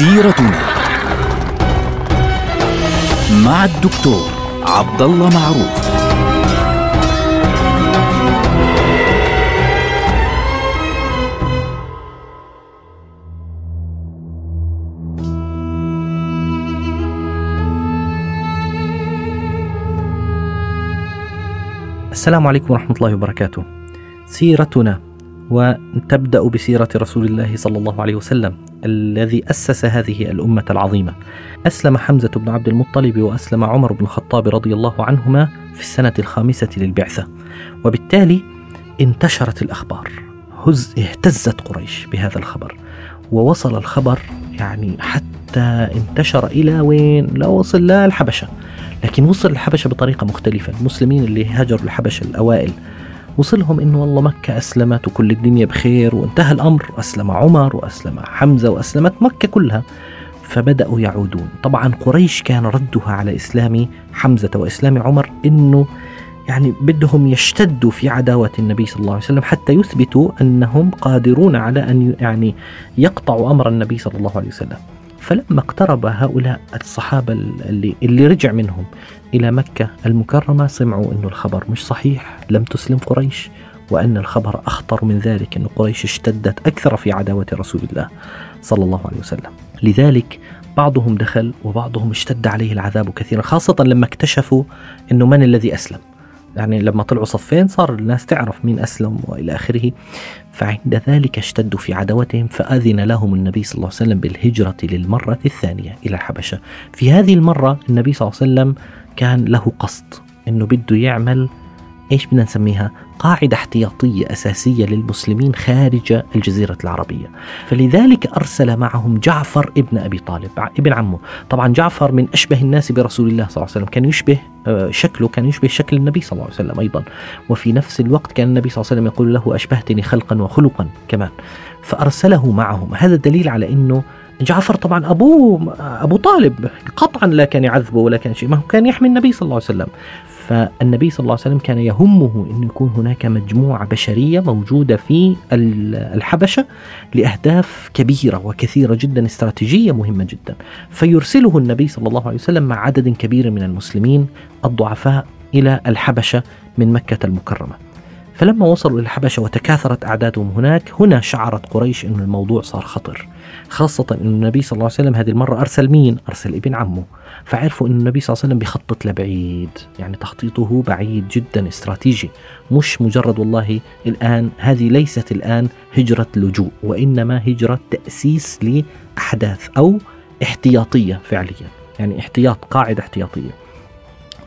سيرتنا مع الدكتور عبد الله معروف السلام عليكم ورحمة الله وبركاته. سيرتنا وتبدأ بسيرة رسول الله صلى الله عليه وسلم الذي أسس هذه الأمة العظيمة. أسلم حمزة بن عبد المطلب وأسلم عمر بن الخطاب رضي الله عنهما في السنة الخامسة للبعثة. وبالتالي انتشرت الأخبار. هز اهتزت قريش بهذا الخبر. ووصل الخبر يعني حتى انتشر إلى وين؟ لا وصل لا الحبشة. لكن وصل الحبشة بطريقة مختلفة المسلمين اللي هاجروا الحبشة الأوائل وصلهم إنه والله مكة أسلمت وكل الدنيا بخير وانتهى الأمر. أسلم عمر وأسلم حمزة وأسلمت مكة كلها. فبدأوا يعودون. طبعا قريش كان ردها على إسلام حمزة وإسلام عمر إنه يعني بدهم يشتدوا في عداوة النبي صلى الله عليه وسلم حتى يثبتوا أنهم قادرون على أن يعني يقطعوا أمر النبي صلى الله عليه وسلم. فلما اقترب هؤلاء الصحابة اللي, اللي رجع منهم إلى مكة المكرمة سمعوا أن الخبر مش صحيح لم تسلم قريش وأن الخبر أخطر من ذلك أن قريش اشتدت أكثر في عداوة رسول الله صلى الله عليه وسلم. لذلك بعضهم دخل وبعضهم اشتد عليه العذاب كثيرا خاصة لما اكتشفوا أنه من الذي أسلم. يعني لما طلعوا صفين صار الناس تعرف مين أسلم وإلى آخره. فعند ذلك اشتدوا في عداوتهم فأذن لهم النبي صلى الله عليه وسلم بالهجرة للمرة الثانية إلى الحبشة. في هذه المرة النبي صلى الله عليه وسلم كان له قصد أنه بده يعمل إيش بدنا نسميها؟ قاعدة احتياطية أساسية للمسلمين خارج الجزيرة العربية. فلذلك أرسل معهم جعفر ابن أبي طالب ابن عمه. طبعا جعفر من أشبه الناس برسول الله صلى الله عليه وسلم. كان يشبه آه، شكله كان يشبه شكل النبي صلى الله عليه وسلم أيضا. وفي نفس الوقت كان النبي صلى الله عليه وسلم يقول له أشبهتني خلقا وخلقا كمان. فأرسله معهم. هذا دليل على أنه جعفر طبعا ابوه أبو طالب قطعا لا كان يعذبه ولا كان شيء ما هو كان يحمي النبي صلى الله عليه وسلم. فالنبي صلى الله عليه وسلم كان يهمه أن يكون هناك مجموعة بشرية موجودة في الحبشة لأهداف كبيرة وكثيرة جدا استراتيجية مهمة جدا. فيرسله النبي صلى الله عليه وسلم مع عدد كبير من المسلمين الضعفاء إلى الحبشة من مكة المكرمة. فلما وصلوا إلى الحبشة وتكاثرت أعدادهم هناك هنا شعرت قريش أن الموضوع صار خطر. خاصة أن النبي صلى الله عليه وسلم هذه المرة أرسل مين؟ أرسل ابن عمه. فعرفوا أن النبي صلى الله عليه وسلم بيخطط لبعيد يعني تخطيطه بعيد جدا استراتيجي. مش مجرد والله الآن هذه ليست الآن هجرة لجوء وإنما هجرة تأسيس لأحداث أو احتياطية فعليا. يعني احتياط قاعدة احتياطية.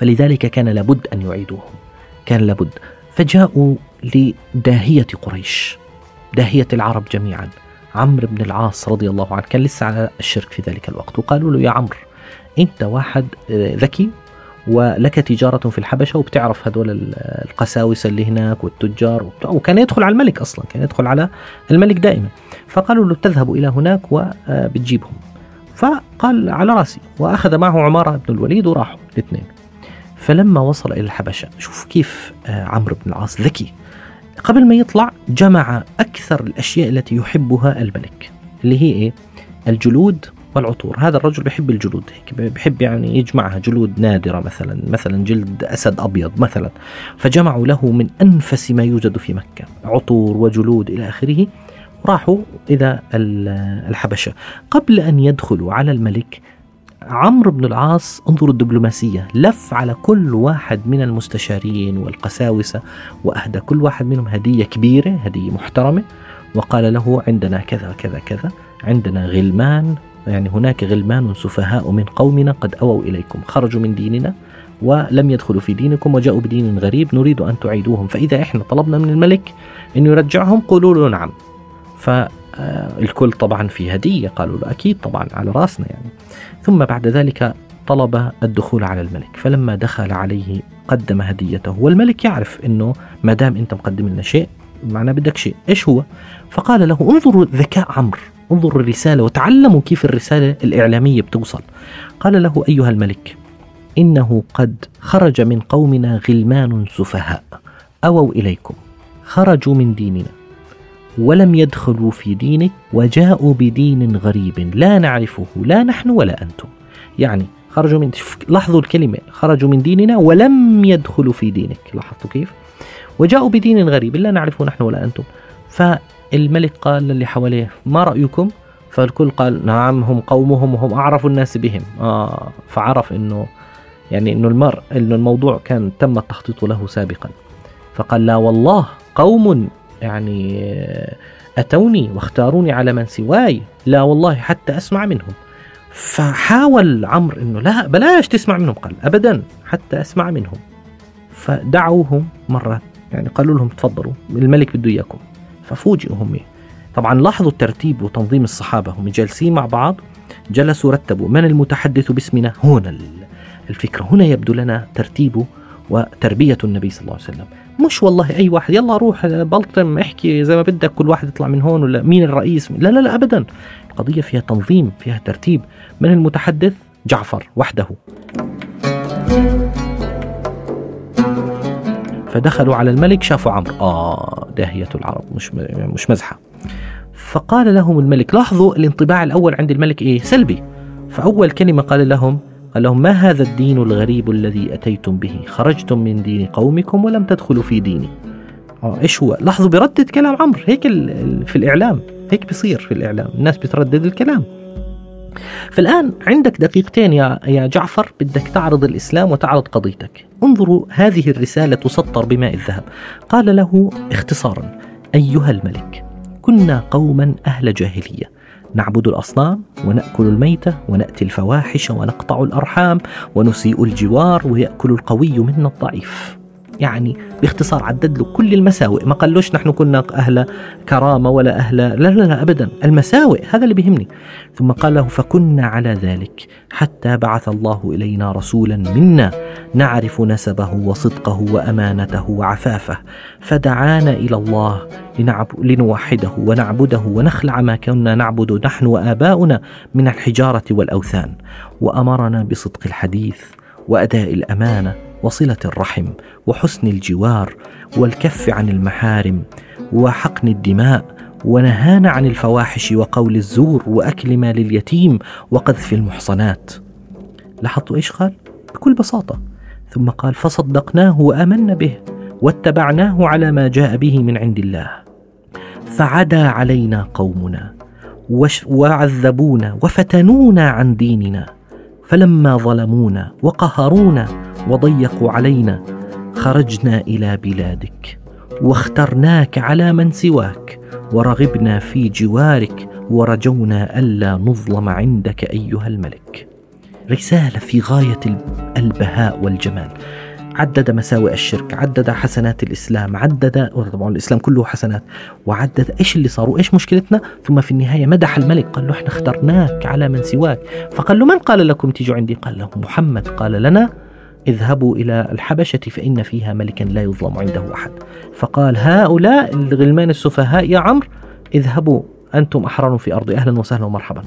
فلذلك كان لابد أن يعيدوهم. كان لابد. فجاءوا لداهية قريش داهية العرب جميعا. عمرو بن العاص رضي الله عنه كان لسه على الشرك في ذلك الوقت وقالوا له يا عمرو أنت واحد آه، ذكي ولك تجارة في الحبشة وبتعرف هذول القساوسة اللي هناك والتجار وكان يدخل على الملك أصلا كان يدخل على الملك دائما. فقالوا له تذهب إلى هناك وبتجيبهم فقال على رأسي وأخذ معه عمارة بن الوليد وراحوا الاثنين. فلما وصل إلى الحبشة شوف كيف آه، عمرو بن العاص ذكي. قبل ما يطلع جمع أكثر الأشياء التي يحبها الملك اللي هي إيه؟ الجلود والعطور. هذا الرجل بيحب الجلود هيك بيحب يعني يجمعها جلود نادرة مثلا مثلا جلد أسد أبيض مثلا. فجمعوا له من أنفس ما يوجد في مكة عطور وجلود إلى آخره راحوا إلى الحبشة. قبل أن يدخلوا على الملك عمرو بن العاص انظروا الدبلوماسية لف على كل واحد من المستشارين والقساوسة وأهدى كل واحد منهم هدية كبيرة هدية محترمة وقال له عندنا كذا كذا كذا عندنا غلمان يعني هناك غلمان سفهاء من قومنا قد أووا إليكم خرجوا من ديننا ولم يدخلوا في دينكم وجاءوا بدين غريب نريد أن تعيدوهم فإذا إحنا طلبنا من الملك أن يرجعهم قولوا له نعم. فالكل طبعا في هدية قالوا له أكيد طبعا على رأسنا يعني. ثم بعد ذلك طلب الدخول على الملك فلما دخل عليه قدم هديته والملك يعرف أنه ما دام أنت مقدم لنا شيء معناه بدك شيء. إيش هو؟ فقال له انظروا ذكاء عمرو انظروا الرسالة وتعلموا كيف الرسالة الإعلامية بتوصل. قال له أيها الملك إنه قد خرج من قومنا غلمان سفهاء أووا إليكم خرجوا من ديننا. ولم يدخلوا في دينك وجاءوا بدين غريب. لا نعرفه لا نحن ولا أنتم. يعني خرجوا من لاحظوا الكلمة خرجوا من ديننا ولم يدخلوا في دينك. لاحظتوا كيف؟ وجاءوا بدين غريب لا نعرفه نحن ولا أنتم. فالملك قال للي حواليه ما رأيكم؟ فالكل قال نعم هم قومهم وهم أعرف الناس بهم. آه فعرف أنه يعني أنه المر أنه الموضوع كان تم التخطيط له سابقا. فقال لا والله قوم يعني أتوني واختاروني على من سواي. لا والله حتى أسمع منهم. فحاول عمرو أنه لا بلاش تسمع منهم قال أبدا حتى أسمع منهم. فدعوهم مرة يعني قالوا لهم تفضلوا الملك بده إياكم. ففوجئوا هم طبعا لاحظوا الترتيب وتنظيم الصحابة هم جالسين مع بعض جلسوا رتبوا من المتحدث باسمنا؟ هنا الفكرة. هنا يبدو لنا ترتيب وتربية النبي صلى الله عليه وسلم. مش والله أي واحد يلا روح بلطم احكي زي ما بدك كل واحد يطلع من هون ولا مين الرئيس؟ لا لا لا أبدا. القضية فيها تنظيم فيها ترتيب. من المتحدث؟ جعفر وحده. فدخلوا على الملك شافوا عمرو. آه داهية العرب مش مش مزحة. فقال لهم الملك لاحظوا الانطباع الأول عند الملك إيه؟ سلبي. فأول كلمة قال لهم قال لهم ما هذا الدين الغريب الذي أتيتم به؟ خرجتم من دين قومكم ولم تدخلوا في ديني. آه إيش هو؟ لاحظوا بيردد كلام عمرو هيك في الإعلام هيك بيصير في الإعلام الناس بتردد الكلام. فالآن عندك دقيقتين يا يا جعفر بدك تعرض الإسلام وتعرض قضيتك. انظروا هذه الرسالة تسطر بماء الذهب. قال له اختصارا أيها الملك كنا قوما أهل جاهلية. نعبد الأصنام ونأكل الميتة ونأتي الفواحش ونقطع الأرحام ونسيء الجوار ويأكل القوي منا الضعيف. يعني باختصار عدد له كل المساوئ. ما قالوش نحن كنا أهل كرامة ولا أهل لا لا لا أبدا. المساوئ هذا اللي بيهمني. ثم قال له فكنا على ذلك حتى بعث الله إلينا رسولا منا نعرف نسبه وصدقه وأمانته وعفافه. فدعانا إلى الله لنوحده ونعبده ونخلع ما كنا نعبد نحن وآباؤنا من الحجارة والأوثان. وأمرنا بصدق الحديث وأداء الأمانة وصلة الرحم وحسن الجوار والكف عن المحارم وحقن الدماء ونهانا عن الفواحش وقول الزور وأكل مال اليتيم وقذف المحصنات. لاحظتوا إيش قال؟ بكل بساطة. ثم قال فصدقناه وآمنا به واتبعناه على ما جاء به من عند الله. فعدا علينا قومنا وعذبونا وفتنونا عن ديننا. فلما ظلمونا وقهرونا وضيقوا علينا خرجنا إلى بلادك واخترناك على من سواك ورغبنا في جوارك ورجونا ألا نظلم عندك أيها الملك. رسالة في غاية البهاء والجمال. عدد مساوئ الشرك عدد حسنات الإسلام عدد طبعا الإسلام كله حسنات وعدد إيش اللي صار وإيش مشكلتنا؟ ثم في النهاية مدح الملك قال له إحنا اخترناك على من سواك فقال له من قال لكم تيجوا عندي؟ قال له محمد قال لنا اذهبوا إلى الحبشة فإن فيها ملكا لا يظلم عنده أحد. فقال هؤلاء الغلمان السفهاء يا عمرو اذهبوا أنتم أحرار في أرضي أهلا وسهلا ومرحبا.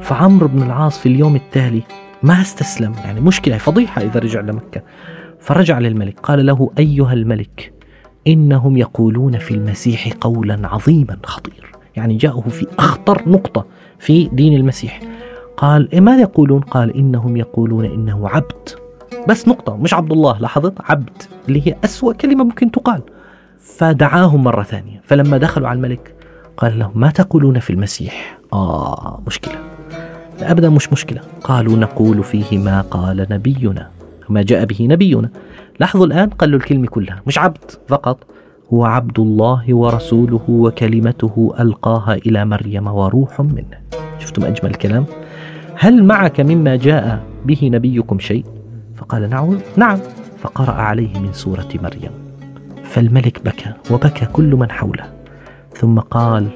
فعمرو بن العاص في اليوم التالي ما استسلم يعني مشكلة فضيحة إذا رجع لمكة. فرجع للملك قال له أيها الملك إنهم يقولون في المسيح قولا عظيما خطير. يعني جاءه في أخطر نقطة في دين المسيح. قال إيه ماذا يقولون؟ قال إنهم يقولون إنه عبد. بس نقطة مش عبد الله لاحظت؟ عبد اللي هي أسوأ كلمة ممكن تقال. فدعاهم مرة ثانية. فلما دخلوا على الملك قال لهم ما تقولون في المسيح؟ آه مشكلة. أبدا مش مشكلة. قالوا نقول فيه ما قال نبينا. ما جاء به نبينا. لاحظوا الآن قالوا الكلمة كلها. مش عبد فقط هو عبد الله ورسوله وكلمته ألقاها إلى مريم وروح منه. شفتم أجمل الكلام هل معك مما جاء به نبيكم شيء؟ فقال نعم نعم. فقرأ عليه من سورة مريم. فالملك بكى وبكى كل من حوله. ثم قال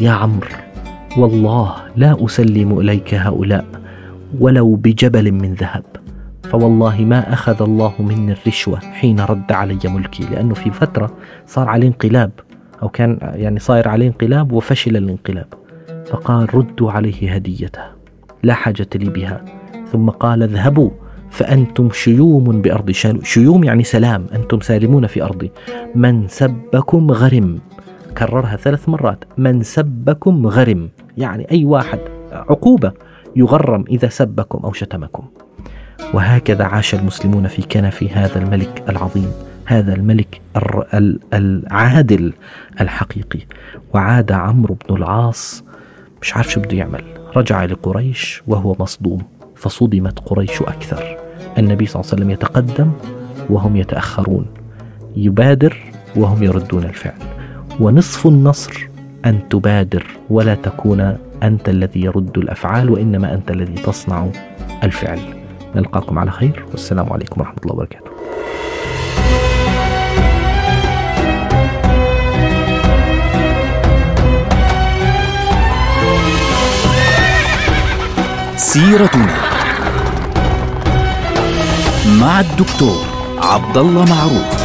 يا عمرو والله لا أسلم إليك هؤلاء ولو بجبل من ذهب. فوالله ما أخذ الله مني الرشوة حين رد علي ملكي لأنه في فترة صار عليه انقلاب أو كان يعني صاير عليه انقلاب وفشل الانقلاب. فقال ردوا عليه هديته لا حاجة لي بها. ثم قال اذهبوا فأنتم شيوم بأرض شيوم يعني سلام أنتم سالمون في أرضي. من سبكم غرم كررها ثلاث مرات. من سبكم غرم يعني أي واحد عقوبة يغرم إذا سبكم أو شتمكم. وهكذا عاش المسلمون في كنف هذا الملك العظيم هذا الملك العادل الحقيقي. وعاد عمرو بن العاص مش عارف شو بده يعمل. رجع لقريش وهو مصدوم فصدمت قريش أكثر. النبي صلى الله عليه وسلم يتقدم وهم يتأخرون يبادر وهم يردون الفعل. ونصف النصر أن تبادر ولا تكون أنت الذي يرد الأفعال وإنما أنت الذي تصنع الفعل. نلقاكم على خير. والسلام عليكم ورحمة الله وبركاته. سيرتنا مع الدكتور عبد الله معروف.